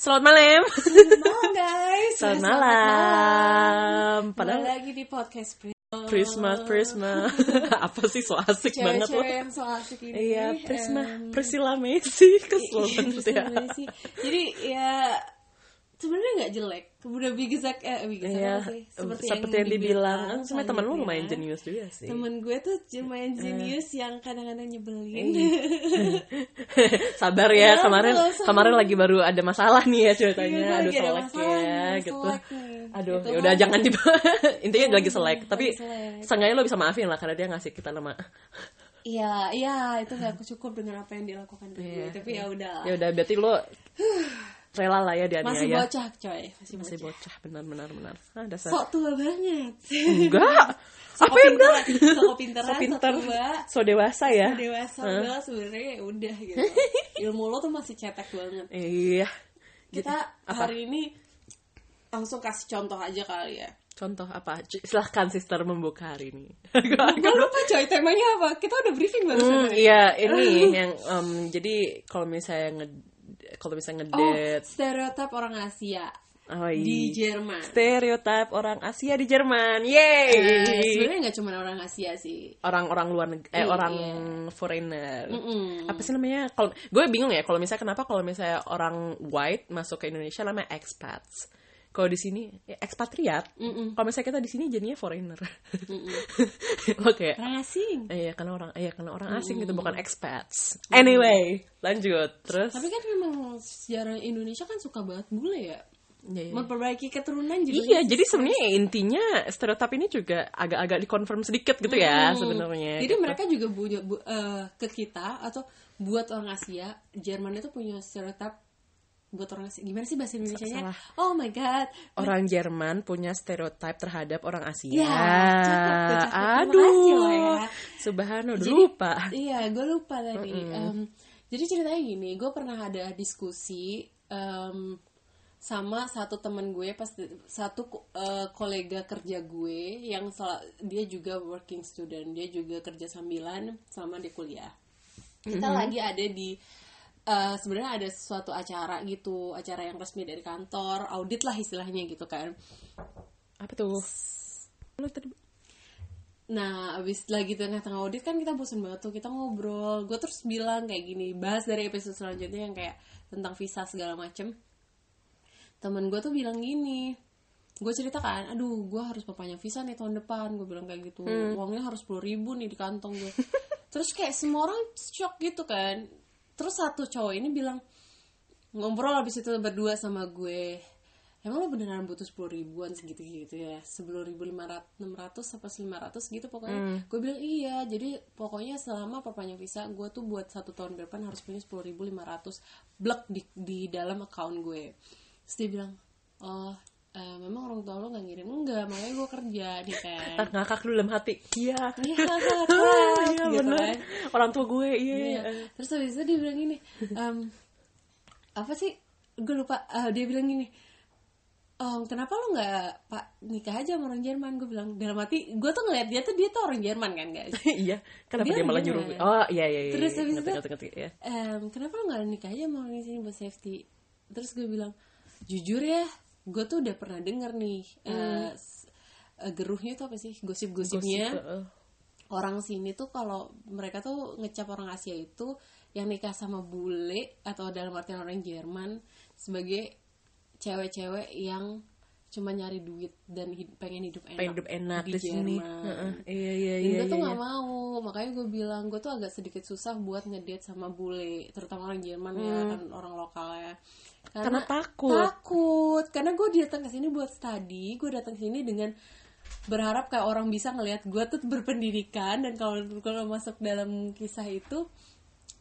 Selamat malam. Selamat malam guys. Selamat Sudah malam. Padahal lagi di podcast Prisma. Prisma, Prisma. Apa sih so asik banget loh. Yang so asik ini. Iya, Prisma, em, Priscilla Messi kesel iya, banget ya. Jadi ya sebenarnya nggak jelek. Udah bigzag eh bigzag Iya, apa sih? seperti, yang, dibilang. Kan sebenarnya temen lu lumayan jenius juga sih. Temen gue tuh lumayan jenius yang kadang-kadang nyebelin. Sabar ya, Ya, kemarin sabar. kemarin lagi baru ada masalah nih ya ceritanya. Iya, Aduh ada selek masalah ya gitu. selek. Aduh, Gitu ya udah kan. jangan di intinya lagi selek, tapi seenggaknya lo bisa maafin lah karena dia ngasih kita nama. Iya, iya itu nggak cukup dengan apa yang dilakukan ke gue. Iya, Tapi ya udah. Ya udah berarti lo rela lah ya dianiaya. Masih bocah coy, masih, Masih bocah. bocah, benar benar benar. Ah, dasar. Sok tua banget. Enggak. Sok Apa yang bilang? sok pinteran, So sok pinter, tua, so dewasa ya. sok dewasa udah sebenarnya ya udah gitu. Ilmu lo tuh masih cetek banget. Iya. Kita Apa? hari ini langsung kasih contoh aja kali ya. Contoh apa? Silahkan sister membuka hari ini. Gue lupa coy temanya apa. Kita udah briefing baru Hmm, iya ini yang em, jadi kalau misalnya nge kalau misalnya Oh, ngedate stereotip orang Asia oh, di iya. Jerman. stereotip orang Asia di Jerman. Eh, Yeay. Sebenarnya nggak cuma orang Asia sih. Orang-orang luar negeri eh Iya, orang foreigner. Mm-mm. Apa sih namanya? Kalau gue bingung ya kalau misalnya kenapa kalau misalnya orang white masuk ke Indonesia namanya expats. Kalau di sini ya, ekspatriat. Mm-mm. Kalau misalnya kita di sini jadinya foreigner. Oke. Orang asing. Iya karena orang iya karena orang asing gitu bukan expats. Anyway, lanjut. Terus Tapi kan memang sejarah Indonesia kan suka banget bule ya. Iya, iya. Memperbaiki keturunan juga. Iya, jadi sebenarnya intinya stereotip ini juga agak-agak dikonfirm sedikit gitu ya sebenarnya. Jadi gitu. mereka juga punya bu- eh, ke kita atau buat orang Asia, Jerman itu punya stereotip buat orang Asia. Gimana sih bahasa Indonesia-nya? Salah. Oh my god. orang Jerman punya stereotip terhadap orang Asia. Ya, cakep cakep. Aduh, ya. subhanallah, Jadi- lupa. Iya, gue lupa tadi. Em, jadi ceritanya gini, gue pernah ada diskusi em, sama satu teman gue pas satu eh, kolega kerja gue yang dia juga working student, dia juga kerja sambilan sama dia kuliah. Kita lagi ada di eh, sebenarnya ada suatu acara gitu, acara yang resmi dari kantor, audit lah istilahnya gitu kan. Apa tuh? Lu tadi Nah, abis lagi tengah-tengah audit kan kita bosan banget tuh kita ngobrol. Gue terus bilang kayak gini, bahas dari episode selanjutnya yang kayak tentang visa segala macem. Temen gue tuh bilang gini, gue cerita kan, aduh gue harus perpanjang visa nih tahun depan. Gue bilang kayak gitu, uangnya harus 10 ribu nih di kantong gue. terus kayak semua orang shock gitu kan. Terus satu cowok ini bilang, ngobrol abis itu berdua sama gue. Emang lo beneran butuh sepuluh ribuan segitu gitu ya? Sepuluh ribu lima ratus enam ratus apa lima ratus gitu pokoknya? Gue bilang iya jadi pokoknya selama perpanjang visa gue tuh buat satu tahun ke depan harus punya sepuluh ribu lima ratus blok di di dalam account gue. Terus dia bilang oh eh, memang orang tua lo nggak ngirim enggak makanya gue kerja nih kan ah, ngakak dulu dalam hati. Iya. iya Iya gitu benar. kan Orang tua gue, iya. Iya. Terus habis itu dia bilang gini, em, apa sih? Gue lupa. Ah, dia bilang gini, "Em, kenapa lo nggak pak nikah aja sama orang Jerman? Gue bilang dalam hati, gue tuh ngeliat dia tuh dia tuh orang Jerman kan guys. iya. Kenapa Dia dia, malah nyuruh? Oh, iya iya iya. Terus iya. habis itu- iya. Em, kenapa lo nggak nikah aja sama orang di sini buat safety? Terus gue bilang, jujur ya, gue tuh udah pernah denger nih. eh, s- eh, geruhnya tuh apa sih? Gosip-gosipnya Gosip, orang sini tuh kalau mereka tuh ngecap orang Asia itu yang nikah sama bule atau dalam artian orang Jerman sebagai cewek-cewek yang cuma nyari duit dan hid- pengen hidup enak, Pengen hidup enak di, sini. Jerman. Heeh. Iya iya Dan iya. gue tuh iya, nggak iya. mau, makanya gue bilang gue tuh agak sedikit susah buat ngedate sama bule, terutama orang Jerman ya kan orang lokal ya. Hmm. Karena takut. Takut, karena gue datang ke sini buat study, gue datang ke sini dengan berharap kayak orang bisa ngelihat gue tuh berpendidikan dan kalau kalau masuk dalam kisah itu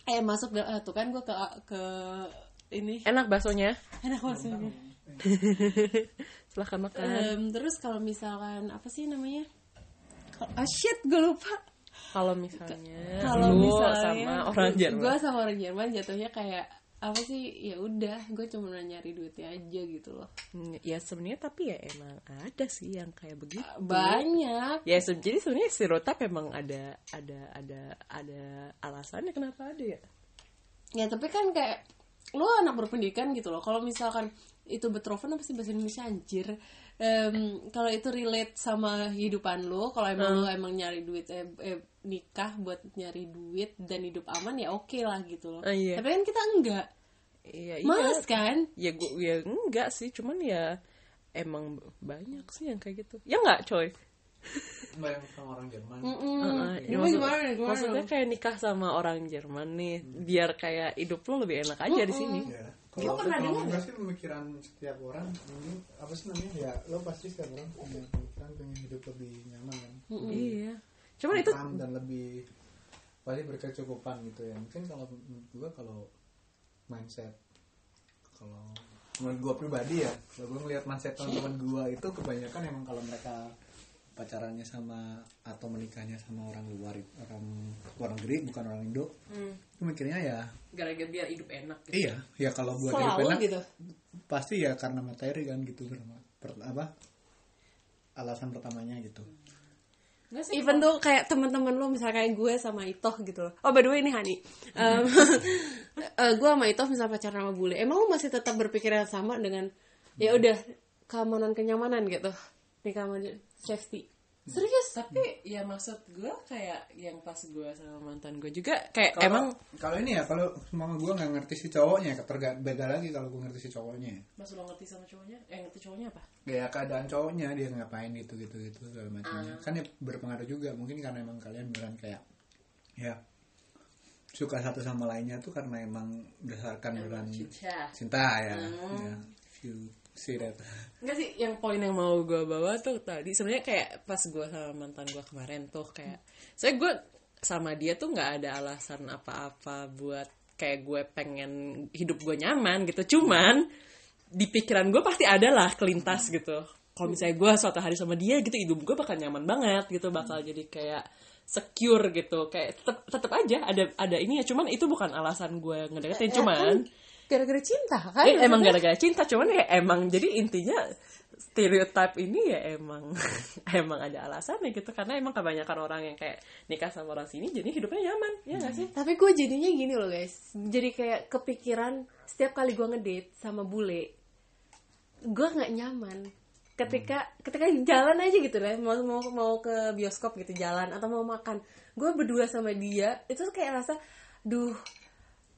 eh masuk da- eh, tuh kan gue ke ke ini Enak baksonya. enak maksudnya Silahkan makan. Em, terus kalau misalkan apa sih namanya oh shit gue lupa Kalau misalnya kalau misalnya sama orang Jerman. gue sama orang Jerman jatuhnya kayak apa sih? Ya udah gue cuma nyari duitnya aja gitu loh. Hmm, Ya sebenarnya tapi ya emang ada sih yang kayak begitu. banyak. Ya se- jadi sebenarnya stereotip emang ada ada ada ada alasannya kenapa ada ya. ya tapi kan kayak lo anak berpendidikan gitu loh. Kalau misalkan itu betrofen apa sih bahasa Indonesia? Anjir Em, kalau itu relate sama kehidupan lo kalau emang lo emang nyari duit eh, eh, nikah buat nyari duit dan hidup aman ya oke lah gitu loh Ah, iya. tapi kan kita enggak Iya, iya. males kan Ya gue ya enggak sih, cuman ya emang banyak sih yang kayak gitu. Ya enggak, coy. Banyak sama orang Jerman. Mm-mm. Heeh, ya Gimana, maksud- gimana, gimana? Maksudnya kayak nikah sama orang Jerman nih, biar kayak hidup lo lebih enak aja di sini. Ya. Kalau pernah dengar enggak sih pemikiran setiap orang ini apa sih namanya? Ya lo pasti setiap orang punya pemikiran pengen hidup lebih nyaman kan? Iya. Cuman itu dan lebih pasti berkecukupan gitu ya. Mungkin kalau menurut gua kalau mindset kalau menurut gua pribadi ya kalau gua ngelihat mindset teman-teman gua itu kebanyakan emang kalau mereka pacarannya sama atau menikahnya sama orang luar orang luar negeri bukan orang Indo itu mikirnya ya gara-gara biar hidup enak gitu. iya ya kalau buat hidup selalu enak gitu pasti ya karena materi kan gitu pertama- per- apa alasan pertamanya gitu Enggak sih. Even tuh kayak teman-teman lo misalnya kayak gue sama Itoh gitu loh. Oh by the way ini Hani. Um, eh, gue sama Itoh misalnya pacaran sama bule. Emang lo masih tetap berpikiran sama dengan ya udah keamanan kenyamanan gitu. Nikah sama dia, safety. Serius? Tapi ya maksud gue kayak yang pas gue sama mantan gue juga kayak Kalau- emang kalau ini ya kalau mama gue nggak ngerti si cowoknya keterga beda lagi kalau gue ngerti si cowoknya Mas lo ngerti sama cowoknya? Eh ngerti cowoknya apa? ya keadaan cowoknya dia ngapain gitu gitu gitu segala macamnya kan ya berpengaruh juga mungkin karena emang kalian beneran kayak ya suka satu sama lainnya tuh karena emang berdasarkan beneran Cinta. cinta ya, ya if that Enggak sih, yang poin yang mau gue bawa tuh tadi. Sebenarnya kayak pas gue sama mantan gue kemarin tuh kayak, saya gue sama dia tuh nggak ada alasan apa-apa buat kayak gue pengen hidup gue nyaman gitu, cuman di pikiran gue pasti ada lah kelintas gitu. Kalau misalnya gue suatu hari sama dia gitu, hidup gue bakal nyaman banget gitu, bakal jadi kayak secure gitu, kayak tetep tetep aja ada ada ini ya, cuman itu bukan alasan gue ngedeketin, cuman Gara-gara cinta kan? Eh, emang gara-gara cinta cuman ya emang jadi intinya stereotip ini ya emang emang ada alasannya gitu karena emang kebanyakan orang yang kayak nikah sama orang sini jadi hidupnya nyaman ya nggak sih Tapi gue jadinya gini loh guys. Jadi kayak kepikiran setiap kali gue ngedate sama bule, gue nggak nyaman. Ketika ketika jalan aja gitu lah, mau mau mau ke bioskop gitu jalan atau mau makan, gue berdua sama dia itu kayak rasa, duh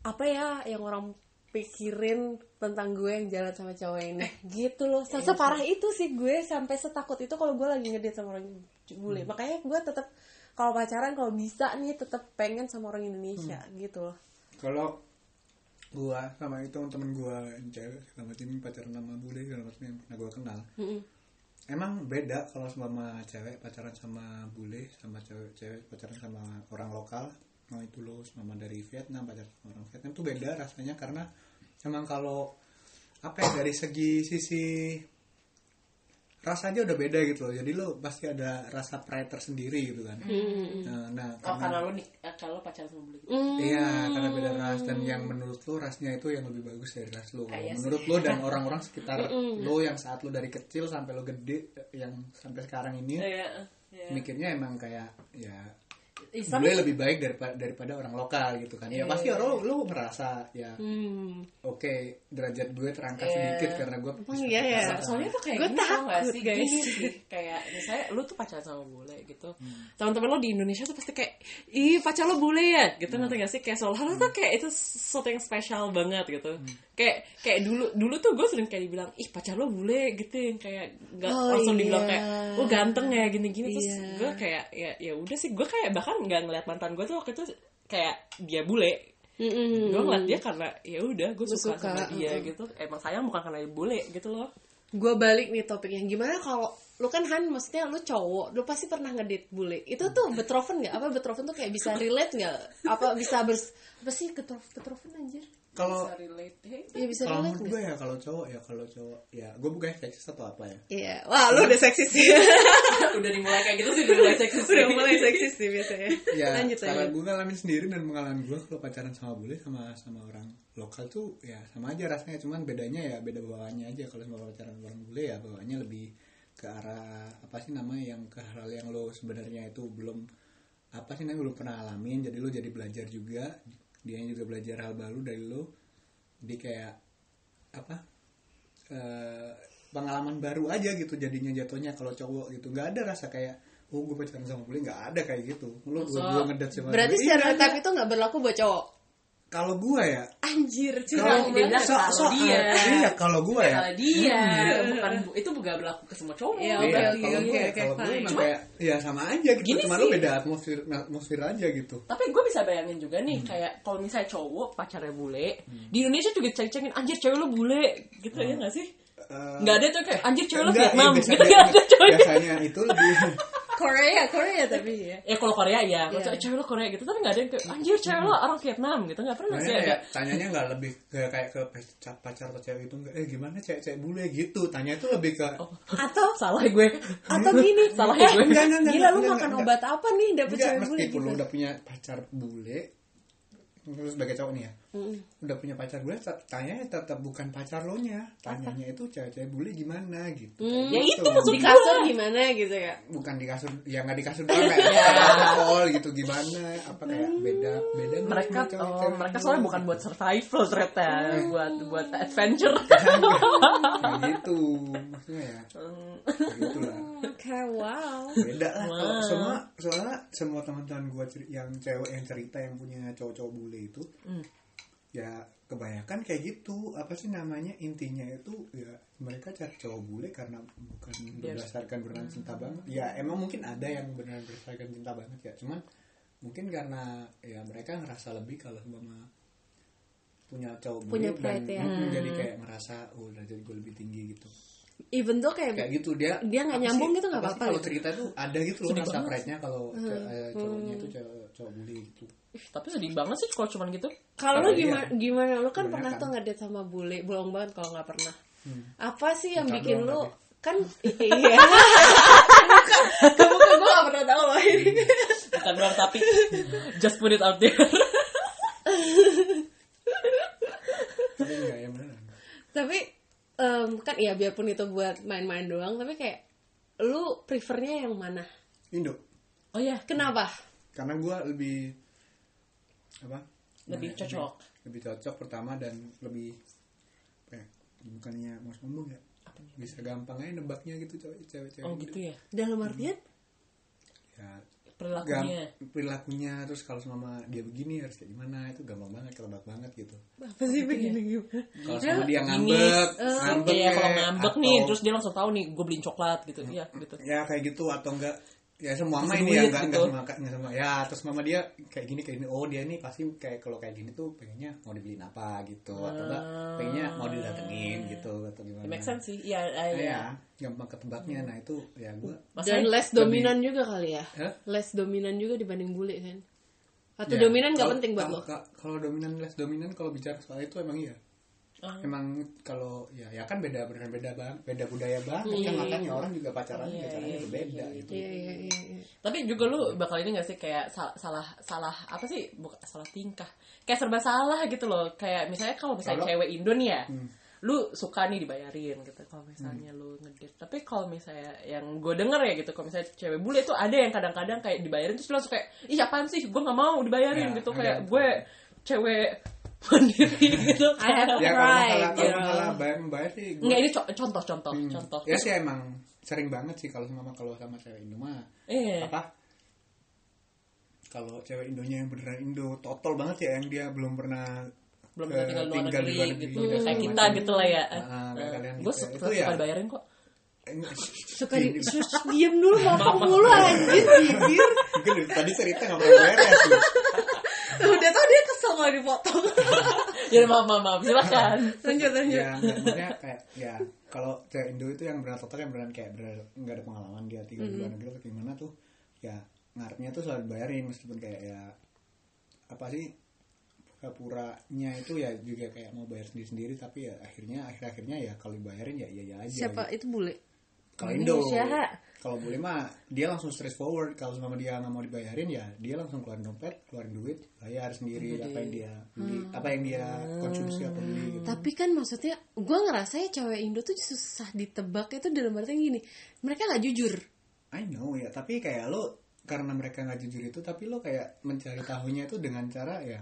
apa ya yang orang pikirin tentang gue yang jalan sama cowok ini. Gitu loh. Se- separah itu sih gue sampai setakut itu kalau gue lagi ngedate sama orang bule. Makanya gue tetap kalau pacaran kalau bisa nih tetap pengen sama orang Indonesia gitu loh. Kalau gua sama itu temen yang cewek segala macam pacaran sama bule segala macam yang pernah gua kenal. Emang beda kalau sama cewek pacaran sama bule sama cewek cewek pacaran sama orang lokal mau itu lo sama dari Vietnam sama orang Vietnam. Itu beda rasanya karena emang kalau apa ya dari segi sisi rasa aja udah beda gitu loh. Jadi lo pasti ada rasa pride tersendiri gitu kan. Nah, nah oh karena lo nik eh, kalau pacaran sama bule gitu. Iya, karena beda ras dan yang menurut lo rasnya itu yang lebih bagus dari ras lo. Kalau menurut lo dan orang-orang sekitar lo yang saat lo dari kecil sampai lo gede yang sampai sekarang ini Iya, iya. mikirnya emang kayak ya Islam bule lebih baik daripada daripada orang lokal gitu kan. Ya pasti lo lo ngerasa ya Hmm. oke derajat gue terangkat sedikit karena gue Emang iya ya. So- soalnya tuh kayak Gue gini tau gak takut, sih guys. kayak misalnya lu tuh pacaran sama bule gitu. Teman-teman lo di Indonesia tuh pasti kayak ih pacar lo bule ya? Gitu nanti gak sih? Kayak seolah-olah tuh kayak itu sesuatu yang spesial banget gitu kayak kayak dulu dulu tuh gue sering kayak dibilang ih pacar lo bule gitu yang kayak nggak Oh, langsung iya. dibilang kayak oh ganteng ya gini-gini terus Iya. gue kayak ya ya udah sih gue kayak bahkan nggak ngeliat mantan gue tuh waktu itu kayak dia bule Mm-mm. gue ngeliat dia karena ya udah gue suka, suka, sama dia gitu emang sayang bukan karena dia bule gitu loh gue balik nih topiknya gimana kalau lu kan Han maksudnya lu cowok lu pasti pernah ngedate bule itu tuh betrofen nggak apa betrofen tuh kayak bisa relate nggak apa bisa bers apa sih betrofen anjir kalau bisa relate. Ya bisa kalau menurut gue ya kalau cowok ya kalau cowok ya gue bukan seksis atau apa ya. Iya. Wah lu udah seksis sih. Udah dimulai kayak gitu sih udah mulai seksis udah mulai seksis sih biasanya. Ya lanjut karena gue ngalamin sendiri dan pengalaman gue kalau pacaran sama bule sama sama orang lokal tuh ya sama aja rasanya. Cuman bedanya ya beda bawaannya aja. Kalau sama pacaran orang bule ya bawaannya lebih ke arah apa sih namanya yang ke hal yang lo sebenarnya itu belum apa sih namanya belum pernah alamin. Jadi lo jadi belajar juga dia juga belajar hal baru dari lo jadi kayak apa eh, pengalaman baru aja gitu jadinya jatuhnya kalau cowok gitu nggak ada rasa kayak oh gue pacaran sama bule nggak ada kayak gitu lu gue gue ngedat sama Berarti bule. Iya, stereotip itu nggak berlaku buat cowok. Kalau gue ya Anjir, Kalau curang dia bilang kalau so- dia. iya kalau gue ya. Kalau dia. Bukan itu bukan berlaku ke semua cowok. Iya, Iya, oke, kalau oke, gue oke, kalau oke, gue kayak ya sama aja gitu. Gini cuma lu beda atmosfer atmosfer aja gitu. Tapi gue bisa bayangin juga nih kayak kalau misalnya cowok pacarnya bule di Indonesia juga ceng-cengin anjir cewek lu bule gitu ya nggak sih? Eh, Nggak ada tuh kayak anjir cewek lu Vietnam iya, gitu nggak ada cowok. biasanya itu lebih Korea, Korea tapi ya. Ya kalau Korea ya, kalau Iya. cewek- cewek lu Korea gitu tapi nggak ada yang kayak anjir cewek lu orang Vietnam gitu nggak pernah sih kayak tanyanya nggak lebih ke kayak ke pacar pacar atau cewek itu enggak eh gimana cewek-cewek bule gitu tanya itu lebih ke Oh. Atau Salah gue. atau gini, Salah ya eh, gue. Enggak, enggak, enggak, Gila lu makan enggak. obat apa nih dapet enggak cewek bule meskipun gitu. lu udah punya pacar bule lu sebagai cowok nih ya udah punya pacar tet- tanya tetap bukan pacar lo nya. Tanyanya itu cewek-cewek bule gimana gitu. Kayak Ya gitu. itu maksud Di kasur gimana gitu ya. bukan di kasur ya nggak di kasur doang kayak kayak gitu gimana? Apa kayak beda beda nggak mereka cewek-cewek? oh, mereka soalnya bukan buat survival ternyata buat buat adventure. Kayak gitu maksudnya ya. Kayak gitu lah. Oke, wow. beda lah kalau semua soalnya semua teman-teman gue yang cewek yang cerita yang punya cowok-cowok bule itu Hmm. Ya kebanyakan kayak gitu. Apa sih namanya? Intinya itu ya mereka cari cowok bule karena bukan berdasarkan beneran cinta banget. Ya emang mungkin ada yang beneran berdasarkan cinta banget ya. Cuman mungkin karena ya mereka ngerasa lebih kalau sama punya cowok bule Punya dan pride ya. jadi kayak ngerasa oh derajat gue lebih tinggi gitu Even tuh kayak, kayak gitu dia Dia nggak nyambung sih- gitu nggak apa-apa kalau gitu. cerita tuh ada gitu loh Sedih rasa banget. pride nya kalau ce- eh, cowoknya itu cowok, cowok bully gitu. Ih, tapi sedih banget sih kalau cuman gitu. Kalau lu Iya. gimana gimana? Lu kan pernah tuh ngedate sama bule, bohong banget kalau nggak pernah. Apa sih yang Bukan bikin lu tapi. kan iya. Kamu kan gue gak pernah tahu loh ini bukan doang tapi just put it out there. Tapi enggak ya beneran. Tapi em, kan iya biarpun itu buat main-main doang tapi kayak lu prefernya yang mana? Indo. Oh ya kenapa? Karena gue lebih apa? Lebih namanya, cocok. lebih, lebih cocok pertama dan lebih apa ya bukannya mau ngomong ya? Bisa gampang aja nebaknya gitu cewek cewek oh gitu ya? Dalam artian? Ya perilakunya. gam- perilakunya terus kalau sama dia begini harus kayak gimana? Itu gampang banget kelebak banget gitu. Apa sih begini gimana? Kalau sama dia ngambek ngambek Iya kalau ngambek atau- nih terus dia langsung tahu nih gue beliin coklat gitu. Iya gitu. Ya kayak gitu atau enggak ya semua mama ini ya duit enggak gitu. semua enggak semua ya terus mama dia kayak gini kayak gini. Oh dia nih pasti kayak kalau kayak gini tuh pengennya mau dibeliin apa gitu atau enggak pengennya mau didatengin gitu atau gimana. Make sense sih iya Nah, iya. ya gampang ketebaknya. Nah itu ya gua dan Masalahnya less dominan juga kali ya? Hah? less dominan juga dibanding bule kan? Atau Ya, dominan gak penting buat lo? ka- kalau dominan less dominan kalau bicara soal itu emang iya Ah. emang kalau ya ya kan beda beneran beda banget beda budaya banget Iya, kan makanya orang juga pacaran juga caranya berbeda gitu. iya iya iya iya. tapi juga lu bakal ini gak sih kayak sal- salah salah apa sih? Bukan salah tingkah. Kayak serba salah gitu loh. Kayak misalnya kalau misalnya Kalau- cewek Indo nih ya lu suka nih dibayarin gitu kalau misalnya lu ngedate. Tapi kalau misalnya yang gue denger ya gitu kalau misalnya cewek bule tuh ada yang kadang-kadang kayak dibayarin terus lu langsung kayak ih apaan sih? Gue nggak mau dibayarin Ya, gitu. kayak gue cewek mandiri gitu I have ya kalau pride kalau gitu. masalah bayar membayar sih gua- Enggak ini co- contoh contoh Hmm. contoh ya sih emang sering banget sih kalau sama kalau sama cewek Indo mah Iya. apa kalau cewek Indonya yang beneran Indo total banget ya yang dia belum pernah belum ke- pernah tinggal di luar tinggal negeri, di luar negeri gitu dan kayak kita macam. gitu lah ya Ah, kayak kalian gue gitu. suka, Itu suka ya. dibayarin kok Eh, suka di diem dulu ngomong mulu anjir bibir mungkin dari tadi cerita nggak pernah bayar ya sih udah tau dia kesel kalau dipotong. Ya maaf maaf, maaf. Silakan. Lanjut lanjut. Ya maksudnya kayak ya kalau cewek Indo itu yang benar total yang beneran kayak beneran nggak ada pengalaman dia tinggal di luar negeri atau gimana tuh ya ngarepnya tuh selalu dibayarin meskipun kayak ya apa sih pura-puranya itu ya juga kayak mau bayar sendiri sendiri tapi ya akhirnya akhir akhirnya ya kalau dibayarin ya iya iya aja siapa? gitu. itu bule? Kalau Indo. Indonesia. Kalau boleh mah dia langsung straight forward. Kalau sama dia nggak mau dibayarin ya dia langsung keluarin dompet keluarin duit bayar sendiri apa yang dia. beli apa yang dia konsumsi atau beli gitu. tapi kan maksudnya gue ngerasa ya cewek Indo tuh susah ditebak. Itu dalam artian gini mereka nggak jujur. I know ya. Tapi kayak lo karena mereka nggak jujur itu tapi lo kayak mencari tahunya itu dengan cara ya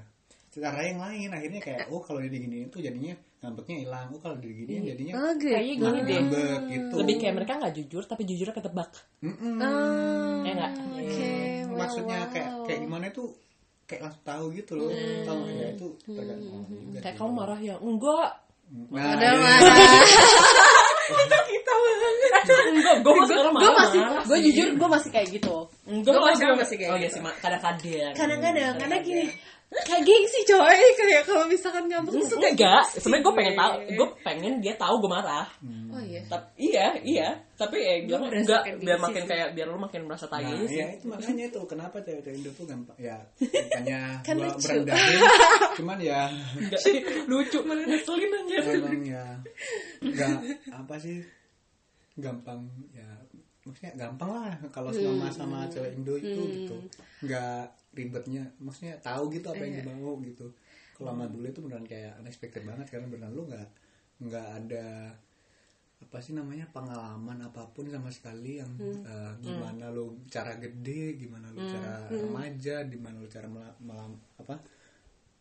cara yang lain akhirnya kayak oh kalau dia digini itu jadinya ngambeknya hilang oh kalau digini jadinya Oh, gitu. Kayaknya gini deh. ngambek gitu Lebih kayak mereka nggak jujur tapi jujurnya ketebak. Mm-mm. Oh, Ya nggak? Oke, wow, maksudnya wow. kayak kayak gimana tuh kayak langsung tahu gitu loh tahu ya itu tergantung juga Kayak sih. kamu marah ya? Enggak. nah, Ada iya. marah. Enggak, gue masih Gue marah. masih, gue sih. jujur gue masih kayak gitu. Gua masih- masih kayak Oh iya gitu. sih, Ma. kadang-kadang. Kadang-kadang, karena gini, kayak gengsi coy, kayak kalau misalkan ngambek tuh suka Enggak, sebenarnya gue pengen gue. tahu, gue pengen dia tahu gue marah. Oh iya. Tapi iya, iya. Tapi ya bilang berdasarkan enggak, biar makin sih. kayak biar lu makin merasa tai Nah, aja sih. ya itu makanya itu kenapa cewek-cewek Indo tuh gampang ya bukannya Kan gua lucu. cuman ya Enggak sih, lucu, ngeselin aja. memang ya nggak apa sih gampang ya maksudnya gampang lah kalau sama sama cewek Indo itu gitu nggak ribetnya maksudnya tahu gitu apa yang dia mau gitu. Kalau sama bule itu beneran kayak unexpected banget karena beneran lu nggak nggak ada apa sih namanya pengalaman apa pun sama sekali yang eh, gimana lu cara gede gimana lu cara remaja gimana lu cara mela- melam- apa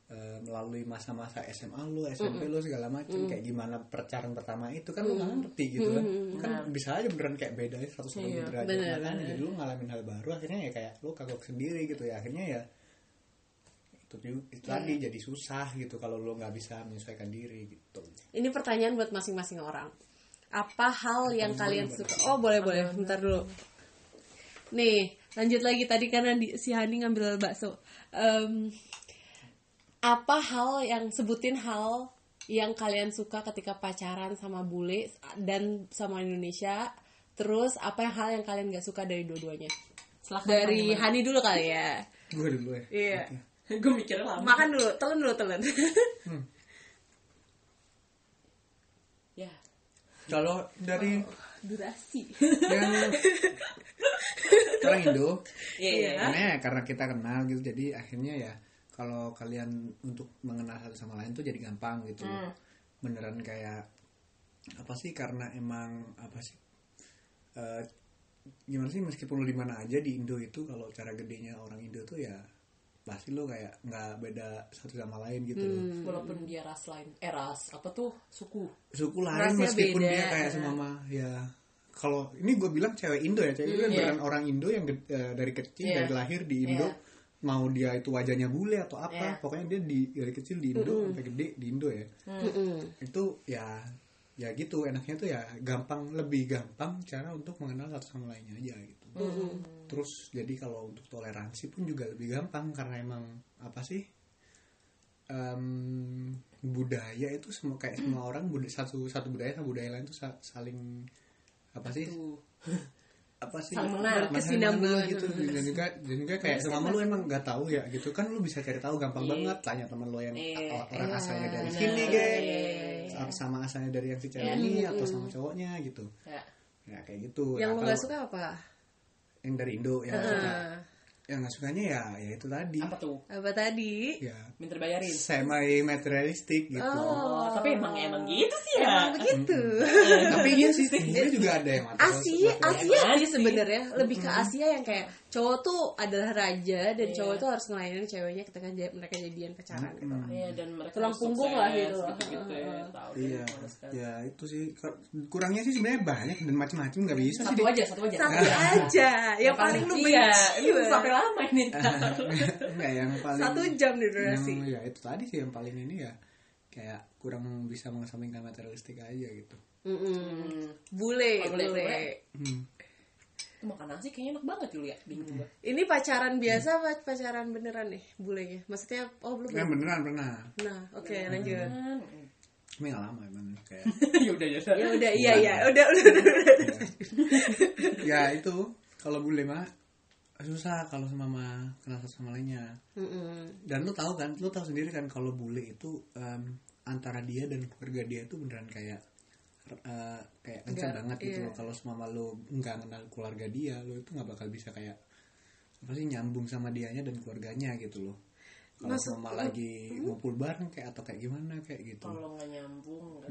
eh, melalui masa-masa SMA lu SMP lu segala macam kayak gimana percaraan pertama itu kan lu nggak ngerti gitu kan. Kan bisa aja beneran kayak beda 180 Iya, derajat bener, makanya jadi lu ngalamin hal baru akhirnya ya kayak lu kagok sendiri gitu ya. Akhirnya ya itu, itu tadi jadi susah gitu kalau lu nggak bisa menyesuaikan diri gitu. Ini pertanyaan buat masing-masing orang. Apa hal yang kalian suka? Oh boleh boleh, bentar dulu. Nih, lanjut lagi tadi karena di, si Hani ngambil bakso. Em, apa hal yang sebutin hal yang kalian suka ketika pacaran sama bule dan sama Indonesia? Terus apa hal yang kalian gak suka dari dua-duanya? Silahkan Dari Hani dulu kali ya. gue dulu ya Iya. gue mikirnya lama. Makan dulu, telan dulu telan. Ya. kalau dari Durasi. yang orang Indo Iya, iya. karena ya karena kita kenal gitu jadi akhirnya ya kalau kalian untuk mengenal satu sama lain tuh jadi gampang gitu beneran kayak apa sih karena emang apa sih eh, gimana sih meskipun lu di mana aja di Indo itu kalau cara gedenya orang Indo tuh ya pasti lu kayak nggak beda satu sama lain gitu loh Walaupun dia ras lain, eh ras, apa tuh suku. suku lain Rasnya meskipun beda. dia kayak semama ya kalau ini gue bilang cewek Indo ya cewek Indo kan beneran orang Indo yang eh, dari kecil Iya. dari lahir di Indo Iya. Mau dia itu wajahnya bule atau apa Iya. pokoknya dia di dari kecil di Indo sampai gede di Indo ya. Itu ya ya gitu enaknya tuh ya gampang lebih gampang cara untuk mengenal satu sama lainnya aja gitu. Terus jadi kalau untuk toleransi pun juga lebih gampang karena emang apa sih em, budaya itu semua kayak semua orang budaya satu satu budaya sama budaya lain tuh sa- saling apa sih. apa sih Berkesinambungan. mengenal gitu. dan juga dan juga kayak selama lu emang nggak tahu ya? Gitu. Kan lu bisa cari tahu gampang banget. Tanya teman lu yang Iya. orang asalnya dari sini Iya, geng iya, iya, sama- asalnya dari yang si cewek ini atau sama cowoknya gitu. Ya. ya kayak gitu. Yang Nah, lo kalau gak suka apa? yang dari Indo yang nggak suka yang nggak sukanya ya ya itu tadi Apa tuh? apa tadi? ya Minta bayarin. semi materialistik gitu Oh, tapi emang emang gitu sih ya. Emang begitu. tapi iya sih sebenarnya juga ada yang Asia. Asia sih sebenarnya lebih ke Asia yang kayak cowok tuh adalah raja dan cowok tuh harus ngelayanin ceweknya ketika mereka jadian pacaran gitu. Iya dan mereka Tulang punggung lah gitu loh. gitu ya. Tahu Iya, ya itu sih kurangnya sih sebenarnya banyak dan macam-macam nggak bisa sih. Satu aja, satu aja. Satu aja, yang paling lu benci. itu banget. sampai lama ini. Enggak yang paling Satu jam di yang, durasi. ya itu tadi sih yang paling ini ya kayak kurang bisa mengesampingkan materialistik aja gitu. Mm-mm. Bule, Oh, bule, bule. Hmm. Itu makan nasi kayaknya enak banget dulu ya, bingung gua. Ini pacaran biasa apa pacaran beneran nih bulenya? Maksudnya oh belum. Yang beneran pernah. Nah, oke lanjut. Hmm. Cuma nggak lama emang kayak. ya udah ya. Ya udah iya iya, udah udah udah. udah. ya itu kalau bule mah susah kalau sama mama kenal satu sama lainnya. Mm-mm. dan lu tahu kan lu tahu sendiri kan kalau bule itu em, antara dia dan keluarga dia itu beneran kayak eh, kayak kencang banget gitu iya. loh kalau semama lu nggak kenal keluarga dia lu itu nggak bakal bisa kayak apa sih nyambung sama dianya dan keluarganya gitu loh kalau Maksud- semama lagi ngumpul bareng kayak atau kayak gimana kayak gitu Kalau nggak nyambung, nggak.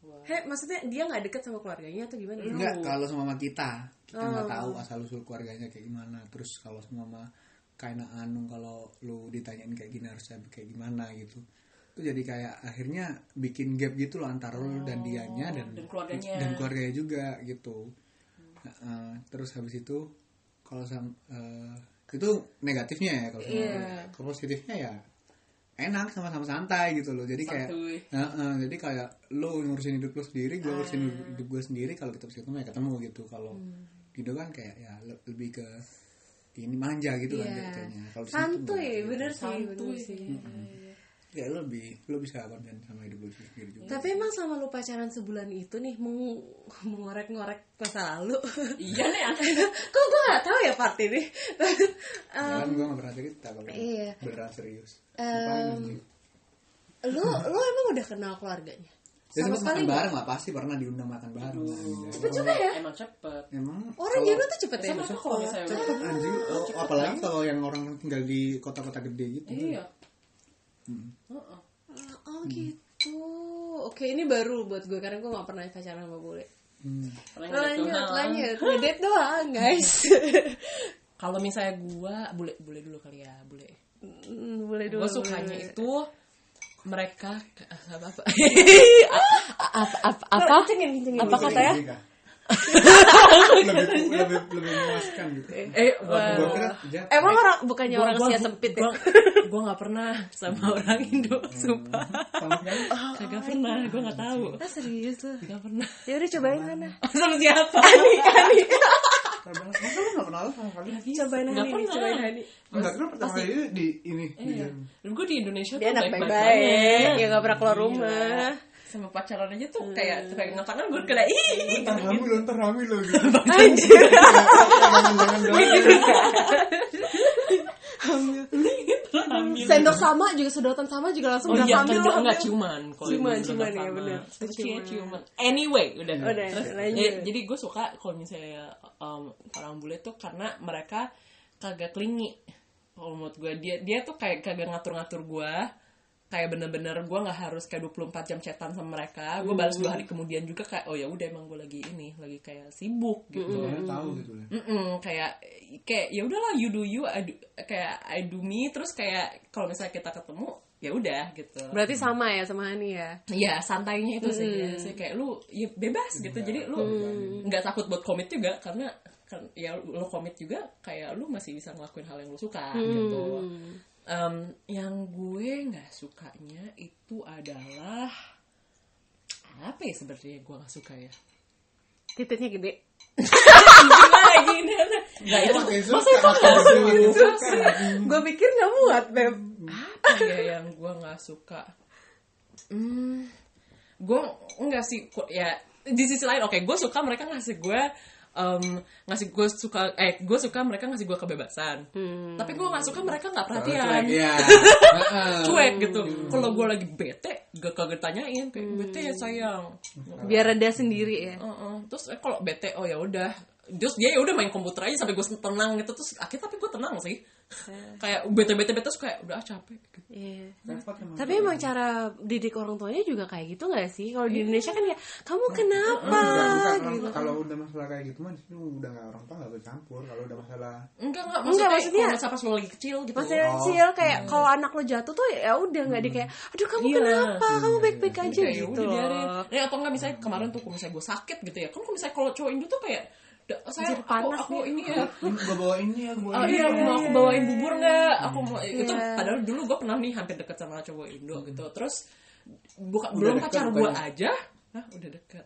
Wah. Heh, maksudnya dia nggak deket sama keluarganya atau gimana? Enggak, kalau sama kita kita nggak Oh. tahu asal usul keluarganya kayak gimana. Terus kalau sama kayak anu kalau lu ditanyain kayak gini harus kayak gimana gitu itu jadi kayak akhirnya bikin gap gitu loh antara lu dan dianya dan dan keluarganya. dan keluarganya juga gitu Nah, eh, terus habis itu kalau sam eh, itu negatifnya ya kalau Iya. gue. kalau positifnya ya enak sama-sama santai gitu loh jadi kayak. Nah, eh, jadi kayak lo ngurusin hidup lo sendiri, gue ngurusin hidup gue sendiri. Kalau kita ketemu ya ketemu gitu. Kalau gitu kan kayak ya le- lebih ke ini manja gitu kan Iya. jatuhnya. Kalau santuy bener sih Santuy. bener sih Ya lo lebih lo bisa konten sama hidup lo sendiri juga. tapi emang sama lu pacaran sebulan itu nih meng mengorek-ngorek masa lalu iya nih kok gue gak tahu ya part ini Ya kan gue gak pernah cerita kalau iya. beneran serius. Aja. lu lu emang udah kenal keluarganya Ya sama sempet sekali makan nggak? bareng lah pasti pernah diundang makan bareng. anjay. cepet juga ya emang cepet Emang orang kalau- Jerman tuh cepet ya sama tuh kalau misalnya udah cepet anjing. Oh, apalagi kalau yang orang tinggal di kota-kota gede gitu. iya Hmm. Heeh. oh gitu oke ini baru buat gue karena gue gak pernah pacaran sama bule Hmm. Lanjut lanjut ngedate doang guys kalau misalnya gua bule bule dulu kali ya bule Hmm, boleh dulu gue sukanya boleh. itu mereka apa apa apa apa apa kencengin kencengin Apa katanya? Jadi kah? Lebih lebih lebih memuaskan gitu. eh kira emang orang bukannya orang gua, Asia sempit ya? gue nggak pernah sama orang Indo sumpah. Sama sekali. kagak pernah gue nggak tahu. Ah serius lu? Nggak pernah. Ya udah cobain mana? Sama siapa? Masa lu gak kenal sama sekali? cobain Nggak Hani pernah. cobain Hani Enggak, kenapa pertama kali ini di ini di Iya. Gue di Indonesia dia tuh anak baik-baik ya gak pernah keluar rumah Sama pacaran aja tuh kayak pegangan tangan gue kayak ih Ntar hamil lo, ntar hamil lo gitu. anjir Jangan-jangan hamil. sendok sama juga sedotan sama juga langsung Oh udah iya, hamil kan hamil. enggak ciuman kalau Ciuman, ciuman, udah ya, bener. Ciuman. Ciuman. ciuman. Anyway, udah. Udah, Terus, lanjut. ya, jadi gue suka kalau misalnya um, orang bule tuh karena mereka kagak klingi. Kalau menurut gue dia dia tuh kayak kagak ngatur-ngatur gue kayak bener-bener gue nggak harus kayak 24 jam chatan sama mereka. Gue balas dua hari kemudian juga kayak oh ya udah emang gue lagi ini lagi kayak sibuk gitu. Soalnya tahu gitu ya. Kayak kayak ya udahlah you do you I do, kayak I do me. Terus kayak kalau misalnya kita ketemu ya udah gitu. Berarti sama ya sama Hani ya? Ya santainya itu sih ya. Sih, kayak lu ya bebas gitu. Jadi lu nggak takut buat komit juga karena kan ya lu komit juga kayak lu masih bisa ngelakuin hal yang lu suka gitu Em, yang gue nggak sukanya itu adalah apa ya sebenarnya gue nggak suka ya? Titiknya gede. Gimana? Gini nggak itu nggak gue. pikir nggak muat beb. Apa ya yang gue nggak suka? Hmm, gue enggak sih kok ya di sisi lain oke gue suka mereka ngasih gue em, ngasih gue suka eh gue suka mereka ngasih gue kebebasan. Tapi gue nggak suka mereka nggak perhatian. Iya. cuek gitu. Kalau gue lagi bete gak kagak tanyain kayak bete ya sayang. Biar reda sendiri ya. Heeh. terus eh, kalau bete oh ya udah. Terus dia ya udah main komputer aja sampai gue tenang gitu. Terus akhirnya tapi gue tenang sih kayak bete bete bete terus kayak udah ah, capek gitu. Iya. Repot emang. Tapi emang cara didik orang tuanya juga kayak gitu gak sih? Kalau di Indonesia kan ya, kamu kenapa? Enggak, bukan orang- gitu. kalau udah masalah kayak gitu mah sini udah nggak orang tua nggak bercampur kalau udah masalah enggak enggak Enggak, maksudnya, maksudnya- kalau pas lo lagi kecil gitu Masih kecil kayak kalau anak lo jatuh tuh ya udah nggak di kayak, aduh kamu Iya. kenapa? Kamu baik-baik aja Kayak, ya gitu. Ya, atau enggak misalnya kemarin tuh kalau misalnya gue sakit gitu ya kan kalau misalnya kalau cowok Indo tuh kayak "Da- saya Anjir, aku, panas aku nih." ini ya gue bawa ini ya gue Ah, iya, mau aku bawain bubur nggak? Aku mau itu Iya. padahal dulu gue pernah nih hampir deket sama cowok Indo gitu. Terus buka, Udah belum deket pacar gue aja, Hah, udah deket.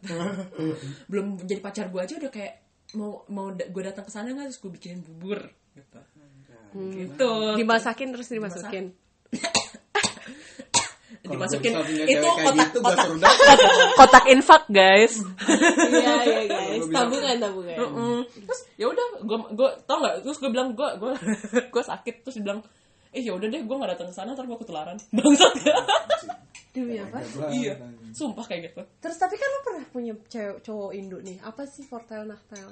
belum jadi pacar gue aja udah kayak mau mau gue datang ke sana nggak terus gue bikinin bubur gitu. Gitu. Dimasakin terus dimasukin. Dimasukin itu kotak gitu, kotak. Kotak infak guys. Iya iya guys. Tabungan tabungan. Mm. terus ya udah gue gue tau nggak terus gue bilang gue gue gue sakit terus dia bilang eh ya udah deh gue nggak datang ke sana ntar gue ketularan bangsat Demi apa? iya sumpah kayak gitu Terus tapi kan lo pernah punya cewek cowok Indo nih. Apa sih fortel naftel?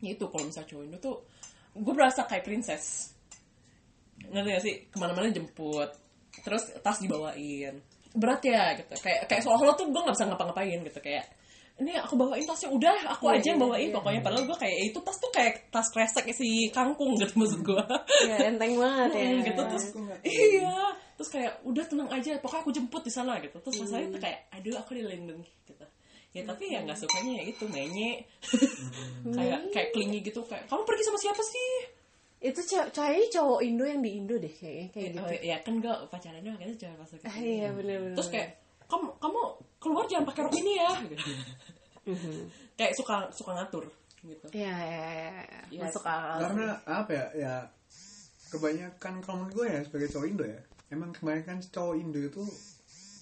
ya itu kalau misalnya cowok Indo tuh gue berasa kayak princess ngerti gak sih ke mana-mana jemput terus tas dibawain. Berat ya gitu. Kayak kayak seolah-olah tuh gue nggak bisa ngapa-ngapain gitu. Kayak ini aku bawain tasnya udah aku Iya, aja yang iya, bawain. iya. pokoknya padahal gue kayak itu tas tuh kayak tas kresek si kangkung gitu maksud gue ya enteng banget ya. Hmm, gitu terus iya terus kayak udah tenang aja pokoknya aku jemput di sana gitu. Terus Hmm. rasanya tuh kayak aduh aku dilindungi gitu. Ya tapi ya nggak sukanya ya itu menye. Kayak kayak klingi gitu kayak kamu pergi sama siapa sih itu kayaknya cowok Indo yang di Indo deh kayaknya kayak gitu oh, ya kan gue pacarannya makanya cewek pas Ah, iya bener-bener terus kayak kamu kamu keluar jangan pakai rok ini ya gitu. kayak suka suka ngatur gitu Iya, iya, iya, iya. Yes. masuk akal. karena apa ya ya kebanyakan kalau menurut gue ya sebagai cowok Indo ya emang kebanyakan cowok Indo itu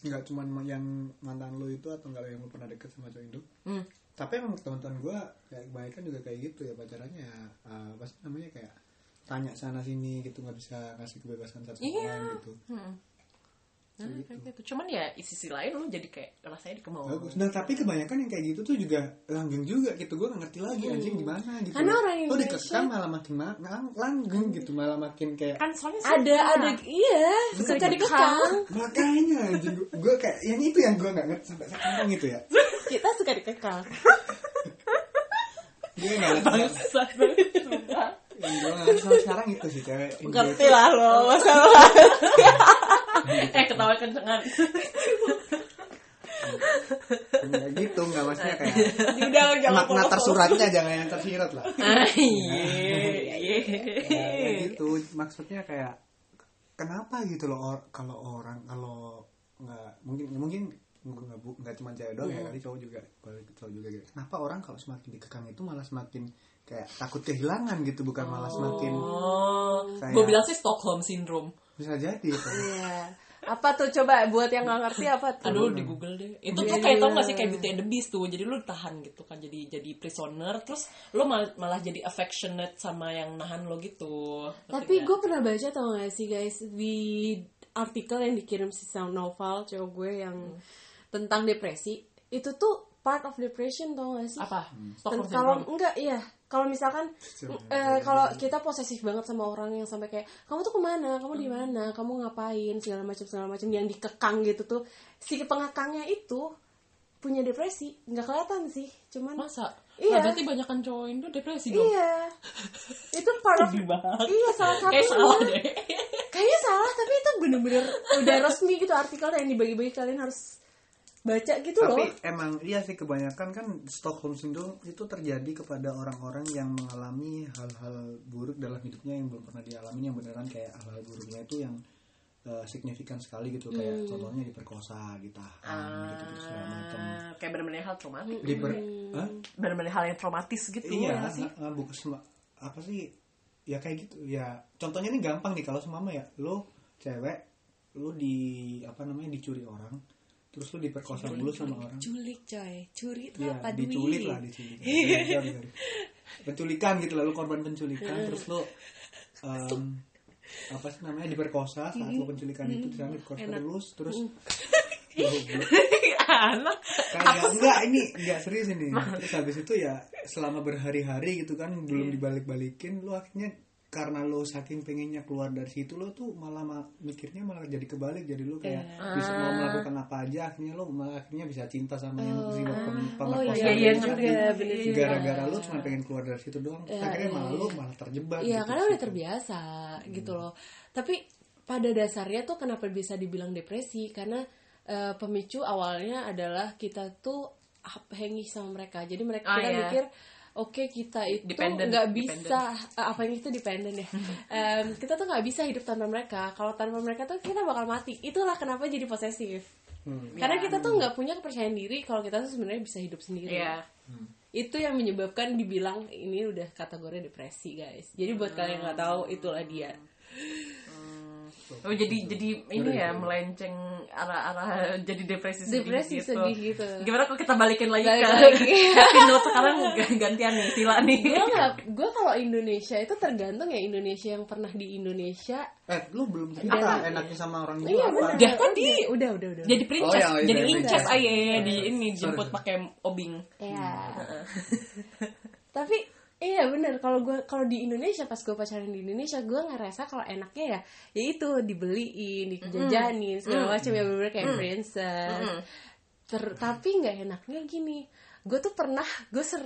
nggak cuman yang mantan lo itu atau nggak yang lo pernah deket sama cowok Indo Hmm. tapi emang teman-teman gue kayak kebanyakan juga kayak gitu ya pacarannya uh, apa sih namanya kayak tanya sana sini gitu nggak bisa ngasih kebebasan satu sama Iya. lain gitu. Hmm. Nah, kayak gitu. Cuman ya di sisi lain lu jadi kayak rasanya dikemau. bagus. Nah tapi kebanyakan yang kayak gitu tuh juga langgeng juga gitu. Gue gak ngerti lagi anjing gimana gitu. Karena orang lo Indonesia- dikekang malah makin ma- lang- langgeng gitu. Malah makin kayak Kan soalnya ada suka. ada iya. Suka dikekang. Makanya anjing. Gue kayak yang itu yang gue nggak ngerti sampai sekarang gitu ya. Kita suka dikekang. Gue nggak ngerti banget, sumpah. Yang gue nggak sekarang itu sih cewek ngerti lah lo masalah eh ketawa kencengan. nggak gitu nggak maksudnya kayak udah jangan makna tersuratnya jangan yang tersirat lah Ah, iya. ya, Iya. gitu maksudnya kayak kenapa gitu loh or- kalau orang kalau nggak mungkin mungkin nggak cuma cewek doang ya kali cowok juga cowok juga gitu kenapa orang kalau semakin dikekang itu malah semakin kayak takut kehilangan gitu bukan malah semakin Oh, Kayak- gue bilang sih Stockholm syndrome. bisa jadi itu iya apa tuh coba buat yang nggak ngerti apa tuh Aduh, di Google deh. Itu tuh Iya, kayak tau iya. gak sih kayak Beauty and the Beast tuh. Jadi lu ditahan gitu kan. Jadi jadi prisoner. Terus lu mal- malah jadi affectionate sama yang nahan lo gitu. Ngerti tapi gue pernah baca tau gak sih guys di artikel yang dikirim si Sound Novel cowok gue yang tentang depresi itu tuh part of depression tau gak sih apa? Stockholm kalau syndrome. enggak iya kalau misalkan eh, kalau kita posesif banget sama orang yang sampai kayak kamu tuh ke mana? Kamu di mana? Kamu ngapain? segala macam segala macam yang dikekang gitu tuh si pengekangnya itu punya depresi. Nggak kelihatan sih cuman Masa? Iya. Nah, berarti banyak cowok Indo depresi dong. iya. Itu part of iya salah satu. Kayak salah deh. kayaknya salah tapi itu bener-bener udah resmi gitu artikel yang dibagi-bagi. Kalian harus baca gitu tapi loh emang iya sih kebanyakan kan Stockholm syndrome itu terjadi kepada orang-orang yang mengalami hal-hal buruk dalam hidupnya yang belum pernah dialami yang beneran kayak hal-hal buruknya itu yang eh, signifikan sekali gitu Hmm. kayak contohnya diperkosa ditahan gitu gitu segala macam Ah, kayak bener-bener hal traumatis. diper Hmm. Hah? Bener-bener hal yang traumatis gitu. iya ya sih? uh, uh, bukan sema- apa sih ya kayak gitu ya contohnya ini gampang nih kalau semama ya lo cewek lo di apa namanya dicuri orang terus lo diperkosa dulu sama orang. Culik coy. Curi itu Iya, apa diculik lah diculik. Penculikan gitu. Lalu korban penculikan. Terus lo em, apa sih namanya diperkosa saat lo penculikan itu. Di sana diperkosa terus terus Goblok. Anak. kayak enggak ini enggak serius ini. Terus habis itu ya selama berhari-hari gitu kan belum dibalik-balikin lo akhirnya karena lo saking pengennya keluar dari situ lo tuh malah ma- mikirnya malah jadi kebalik jadi lo kayak bisa mau melakukan apa aja akhirnya lo malah akhirnya bisa cinta sama yang si pem- oh iya pemerkosa iya itu. juga bener juga gara-gara lo cuma pengen keluar dari situ doang terus akhirnya malah lo malah terjebak Iya gitu. karena udah terbiasa gitu loh. Tapi pada dasarnya tuh kenapa bisa dibilang depresi? Karena eh, pemicu awalnya adalah kita tuh hengih sama mereka. Jadi mereka Ah, kita iya. mikir oke kita itu Dependent, nggak bisa eh, apa yang itu dependent ya. Em, kita tuh nggak bisa hidup tanpa mereka. Kalau tanpa mereka tuh kita bakal mati. Itulah kenapa jadi posesif. Hmm. Karena kita tuh nggak punya kepercayaan diri kalau kita tuh sebenarnya bisa hidup sendiri Iya. itu yang menyebabkan dibilang ini udah kategori depresi guys jadi buat kalian yang nggak tahu itulah dia Oh jadi jadi ini ya melenceng arah-arah jadi depresi sedih Depresi gitu. sedih gitu. Gimana kalau kita balikin lagi Balik ke lagi. happy note sekarang? Gantian nih Sila nih. gue nggak gue kalau Indonesia itu tergantung ya Indonesia yang pernah di Indonesia. Eh lo belum cerita enaknya sama orang itu iya apa? Dia kan di udah udah udah jadi princess, Oh, itu jadi yang incest princess. aja ya di ini jemput pakai obing. ya tapi iya bener. Kalau gue kalau di Indonesia pas gue pacaran di Indonesia gue ngerasa kalau enaknya ya ya itu dibeliin dijajanin segala macam ya bener kayak princess. Ter- tapi nggak enaknya gini. Gue tuh pernah gue ser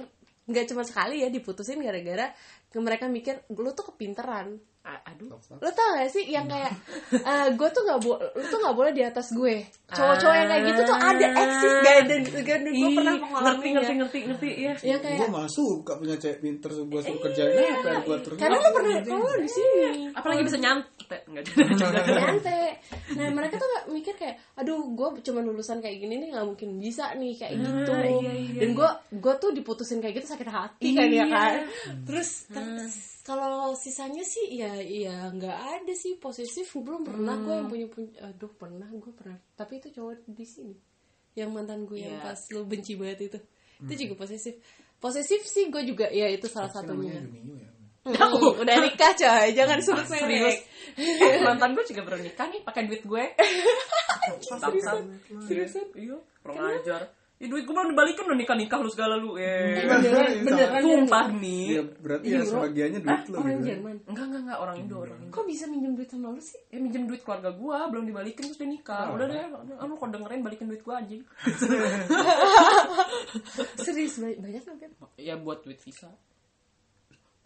nggak cuma sekali ya diputusin gara-gara mereka mikir lu tuh kepinteran aduh. Lo tau gak sih yang kayak gue tuh nggak boleh lu tuh nggak boleh di atas gue. Cowok-cowok yang kayak gitu tuh ada eksis guys dan, dan gue pernah mengalami ngerti ngerti ngerti ngerti ya yang kayak gue malah suka punya cewek pinter gue suruh kerjain apa gue terus? Karena lu pernah kalau di sini. Apalagi bisa nyantet nggak jadi nyantai nah mereka tuh gak mikir kayak aduh gue cuma lulusan kayak gini nih nggak mungkin bisa nih kayak gitu. iya, iya, dan gue gue tuh diputusin kayak gitu sakit hati kan ya kan? Terus kan- kalau sisanya sih ya ya nggak ada sih. Posesif belum pernah gue yang punya punya aduh pernah gue pernah. Tapi itu cowok di sini. Yang mantan gue yang Iya. pas lu benci banget itu. Itu juga posesif posesif sih gue juga ya itu salah satunya. ya Hmm, udah nikah coy. Jangan sebut serius merek Eh, mantan gue juga baru nikah nih pakai duit gue. Seriusan? Seriusan? Iya kurang ajar Ya, duit gue belum dibalikin udah nikah nikah lu segala lu. Eh. Beneran beneran sumpah Iya nih. Berarti ya sebagiannya duit lo orang gitu Jerman? Enggak enggak enggak. Orang Indo orang Indo. Kok bisa minjem duit sama lu sih? Ya minjem duit keluarga gue belum dibalikin terus dia nikah. Udah deh anu kalau dengerin balikin duit gue anjing? Serius banyak banyak nggak ya buat duit visa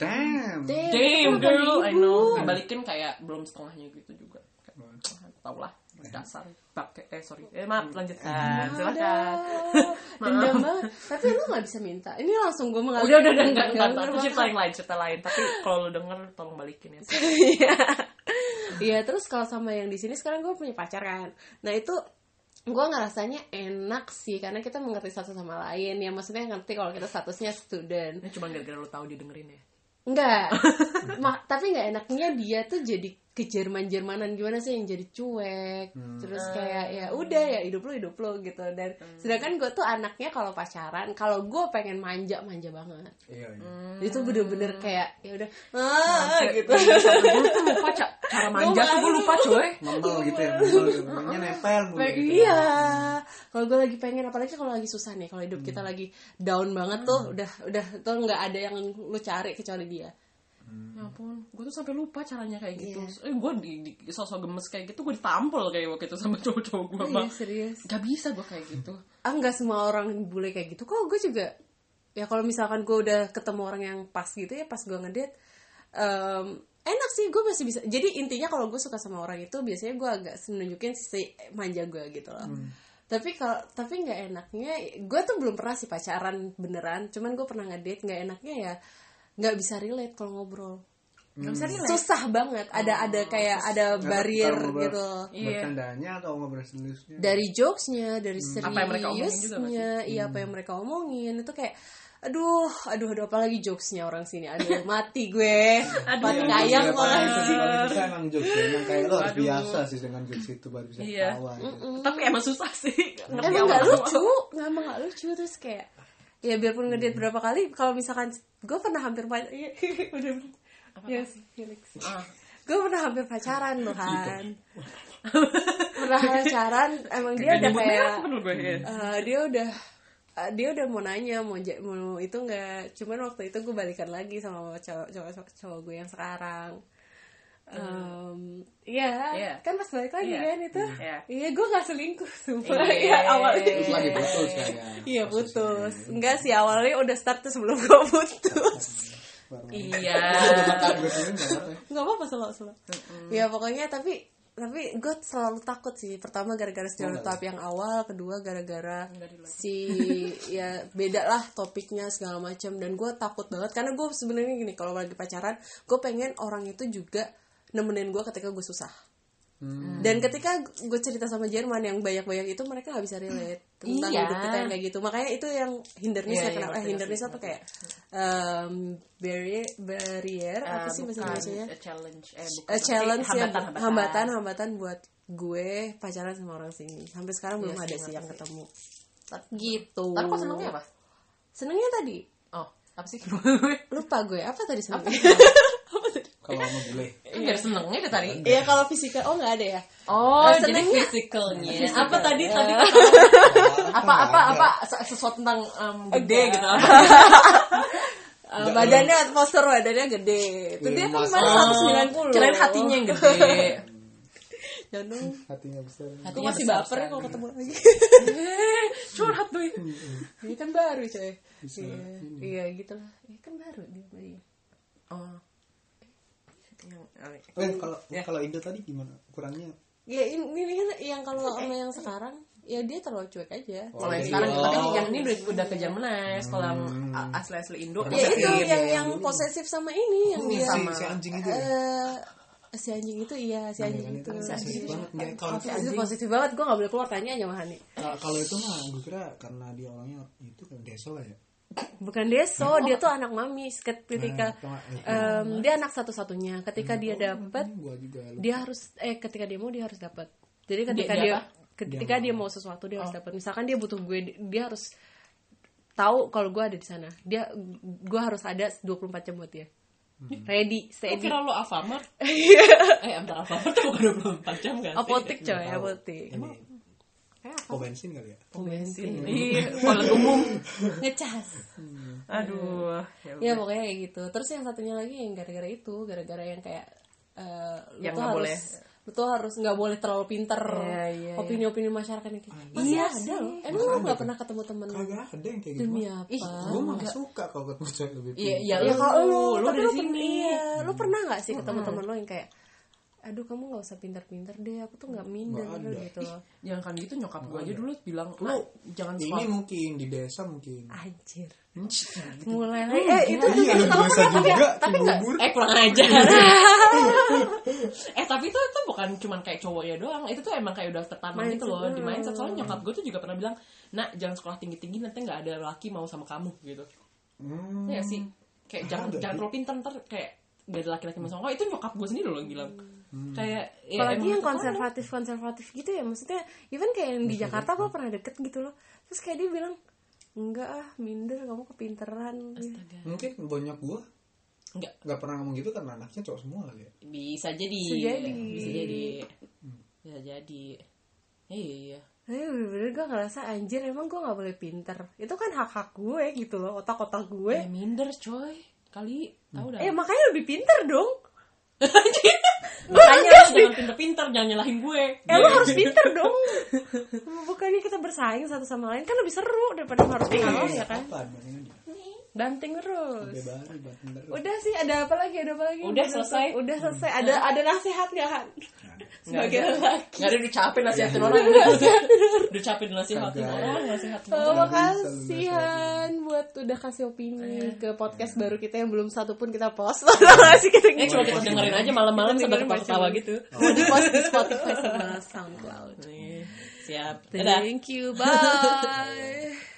damn. Damn delapan girl I know. Dibalikin kayak belum setengahnya gitu juga. Tau lah dasar pakai eh sorry. Eh maaf lanjutkan. Silakan dendam banget. Tapi lu nggak bisa minta. Ini langsung gue mengalami udah udah udah enggak Nggak, enggak nggak, itu cerita yang lain cerita lain. Tapi kalau lu denger tolong balikin ya. Iya. Iya, terus kalau sama yang di sini sekarang gue punya pacar kan. Nah itu gue ngerasanya enak sih karena kita mengerti satu sama lain. Ya maksudnya ngerti kalau kita statusnya student. Ini cuma gara-gara lu tahu dia dengerin ya? Enggak Ma- tapi nggak enaknya dia tuh jadi ke Jerman Jermanan gimana sih yang jadi cuek? Terus kayak ya udah ya hidup lo hidup lo gitu. Dan sedangkan gue tuh anaknya kalau pacaran kalau gue pengen manja manja banget. Iya iya. Itu bener-bener kayak ya udah. Ah gitu. gue tuh lupa ca- cara manja tuh gue lupa coy membel gitu ya membel gitu. Mulu gitu. iya kalau gue lagi pengen apalagi kalau lagi susah nih kalau hidup kita lagi down banget tuh udah udah tuh nggak ada yang lu cari kecuali dia ya ampun gue tuh sampai lupa caranya kayak gitu. Eh gue di, di sosok gemes kayak gitu gue ditampol kayak waktu itu sama cowok-cowok gue iya bang serius. Gak bisa gue kayak gitu. Ah nggak semua orang boleh kayak gitu. Kok gue juga ya kalau misalkan gue udah ketemu orang yang pas gitu ya pas gue ngedate em, enak sih gue masih bisa. Jadi intinya kalau gue suka sama orang itu biasanya gue agak nunjukin sisi manja gue gitu loh. Tapi kalau tapi nggak enaknya gue tuh belum pernah sih pacaran beneran. Cuman gue pernah ngedate nggak enaknya ya nggak bisa relate kalau ngobrol. Gak bisa relate? Susah banget. Ada ada kayak ada barrier ngobrol- gitu. bercandanya atau ngobrol seriusnya? Dari jokesnya dari seriusnya Apa yang mereka omongin juga iya apa yang mereka omongin. Itu kayak aduh aduh aduh apalagi jokesnya orang sini. Aduh mati gue. Mati Iya, kayang iya, kok paling paling bisa emang jokes ya. emang kayak lo harus biasa sih dengan jokes itu baru bisa Iya. ketawa gitu. tapi emang susah sih. Emang nggak lucu. Nggak emang nggak lucu. Terus kayak ya biarpun ngedate berapa kali kalau misalkan gue pernah hampir pacaran udah. Ya Felix. Ah. gue pernah hampir pacaran loh kan. Pernah pacaran emang dia udah kayak ya? Eh, dia udah eh, dia udah mau nanya mau mau itu nggak. Cuman waktu itu gue balikan lagi sama cowok, cowok, cowok gue yang sekarang Em, Iya, Iya. kan pas balik lagi Iya. kan itu, Iya. iya gue nggak selingkuh, sumpah. Iya. Iya awalnya, terus lagi putus kayaknya iya putus, enggak sih awalnya udah start tuh sebelum gue putus, iya. Nggak apa-apa. selalu selalu, ya pokoknya tapi tapi gue selalu takut sih, pertama gara-gara stereotip yang awal, kedua gara-gara si ya beda lah topiknya segala macam dan gue takut banget karena gue sebenarnya gini kalau lagi pacaran gue pengen orang itu juga nemenin gue ketika gue susah. Dan ketika gue cerita sama Jerman yang banyak-banyak itu mereka nggak bisa relate tentang Iya. hidup kita yang kayak gitu. Makanya itu yang hindernis Iya, ya iya, kenapa eh hindernis ngerti, apa kayak um, barrier barrier apa Eh, sih bahasa bukan, Indonesia a challenge. Eh bukan a challenge ya hambatan, hambatan. hambatan buat gue pacaran sama orang sini. Sampai sekarang belum Iya ada sih, yang ketemu. Gitu. Tapi kok senengnya apa? Senengnya tadi. Oh apa sih? Lupa gue. Apa tadi senengnya kalau mau boleh. Kan ada senengnya deh tadi. Iya kalau fisikal oh nggak ada ya? Oh Eh, jadi Physical, apa tadi ya. tadi? Apa apa apa se- sesuatu tentang gede gitu. Apa Eh, badannya postur badannya gede. Itu dia kan Iya, kemarin masa- 190 kirain hatinya yang gede. Jangan dong hatinya besar. Hatinya masih besar baper ya kalau ketemu lagi. Curhat tuh ini kan baru coy. Iya iya gitu lah. Ini kan baru dia dia oh yang Eh, kalau kalau Indo tadi gimana? Kurangnya? Ya ini, ini kan yang kalau sama yang sekarang ya dia terlalu cuek aja. Oh, kalau yang iya. sekarang Oh. tapi yang ini udah udah ke Jermanes kalau yang asli asli Indo ya itu Iya, yang iya, yang dulu. posesif sama ini yang si, dia sama. si anjing itu ya? eh si anjing itu iya si anjing kan itu. itu si positif anjing. Banget nggak kalau itu itu positif banget gue gak boleh keluar tanya aja sama Hani. Kalau- kalau itu mah gue kira karena dia orangnya itu kan deso lah ya bukan deso dia tuh anak mami ketika Nah, em, dia anak satu-satunya. Ketika dia dapat dia harus eh ketika dia mau dia harus dapat jadi ketika dia dia, ketika dia mau. sesuatu dia harus dapat misalkan dia butuh gue dia harus tahu kalau gue ada di sana. Dia gue harus ada 24 jam buat dia. Ready Gue steady. kira lo Alfamart? Eh antar Alfamart tuh bukan 24 jam gak sih? Apotik coy tahu. Kok bensin kali ya? Pom bensin iya. Kalau umum. Ngecas. Aduh. Ya pokoknya kayak gitu. Terus yang satunya lagi yang gara-gara itu gara-gara yang kayak eh, lu Yang tuh harus boleh. lu tuh harus nggak boleh terlalu pinter. Iya, iya, opini-opini masyarakat yang kayak Iya. Iya ada loh. Emang lu nggak pernah ketemu temen kagak ada yang kayak gitu demi apa? Gue mah gak suka kalau ketemu cewek lebih iya pintar. iya ya kalau lu, lu dari sini iya. Lu pernah nggak sih ketemu temen lu yang kayak aduh kamu nggak usah pinter-pinter deh aku tuh nggak minder gitu. Jangan kan gitu nyokap gue aja dulu bilang lu jangan ini suka. mungkin di desa mungkin. Anjir. Mulai lagi. eh itu iya lu tahu desa kan juga tapi nggak? eh kurang ajar. Eh tapi itu tuh bukan cuman kayak cowoknya doang. Itu tuh emang kayak udah tertanam gitu loh di mindset. soalnya nyokap gue tuh juga pernah bilang nak jangan sekolah tinggi tinggi nanti nggak ada laki mau sama kamu gitu. Hmm. ya sih. Kayak jangan jangan terlalu pintar ntar kayak gak ada laki-laki sama kamu itu nyokap gue sendiri loh yang bilang kayak ya, apalagi emang yang konservatif konservatif gitu ya maksudnya even kayak yang di Jakarta gue pernah deket gitu loh terus kayak dia bilang enggak ah minder kamu kepinteran Astaga. mungkin banyak gua Enggak, nggak pernah ngomong gitu karena anaknya cowok semua kali ya bisa jadi. Bisa jadi. Bisa jadi. Bisa jadi. Iya, iya. tapi bener-bener gue ngerasa anjir emang gue nggak boleh pinter itu kan hak hak gue gitu loh otak-otak gue Eh, minder coy. Kali tahu dah. eh makanya lebih pinter dong. Makanya lu jangan pinter-pinter, jangan nyalahin gue. Eh lo harus pinter dong. Bukannya kita bersaing satu sama lain Kan lebih seru daripada harus kalah ya kan? apa Banting terus Bebari banting terus Udah sih ada apa lagi ada apa lagi Udah selesai. Udah selesai Ada ada nasihat gak Han? Sebagai laki Gak ada udah capek nasihatin orang. Udah capek nasihatin orang, nasihatin Oh, orang. makasih Han buat udah kasih opini ke podcast baru kita yang belum satu pun kita post. Makasih kita Eh, cuma kita dengerin aja malam-malam sambil ketawa gitu. Oh, di post di Spotify sama SoundCloud. Nih, Siap. Thank you. Bye.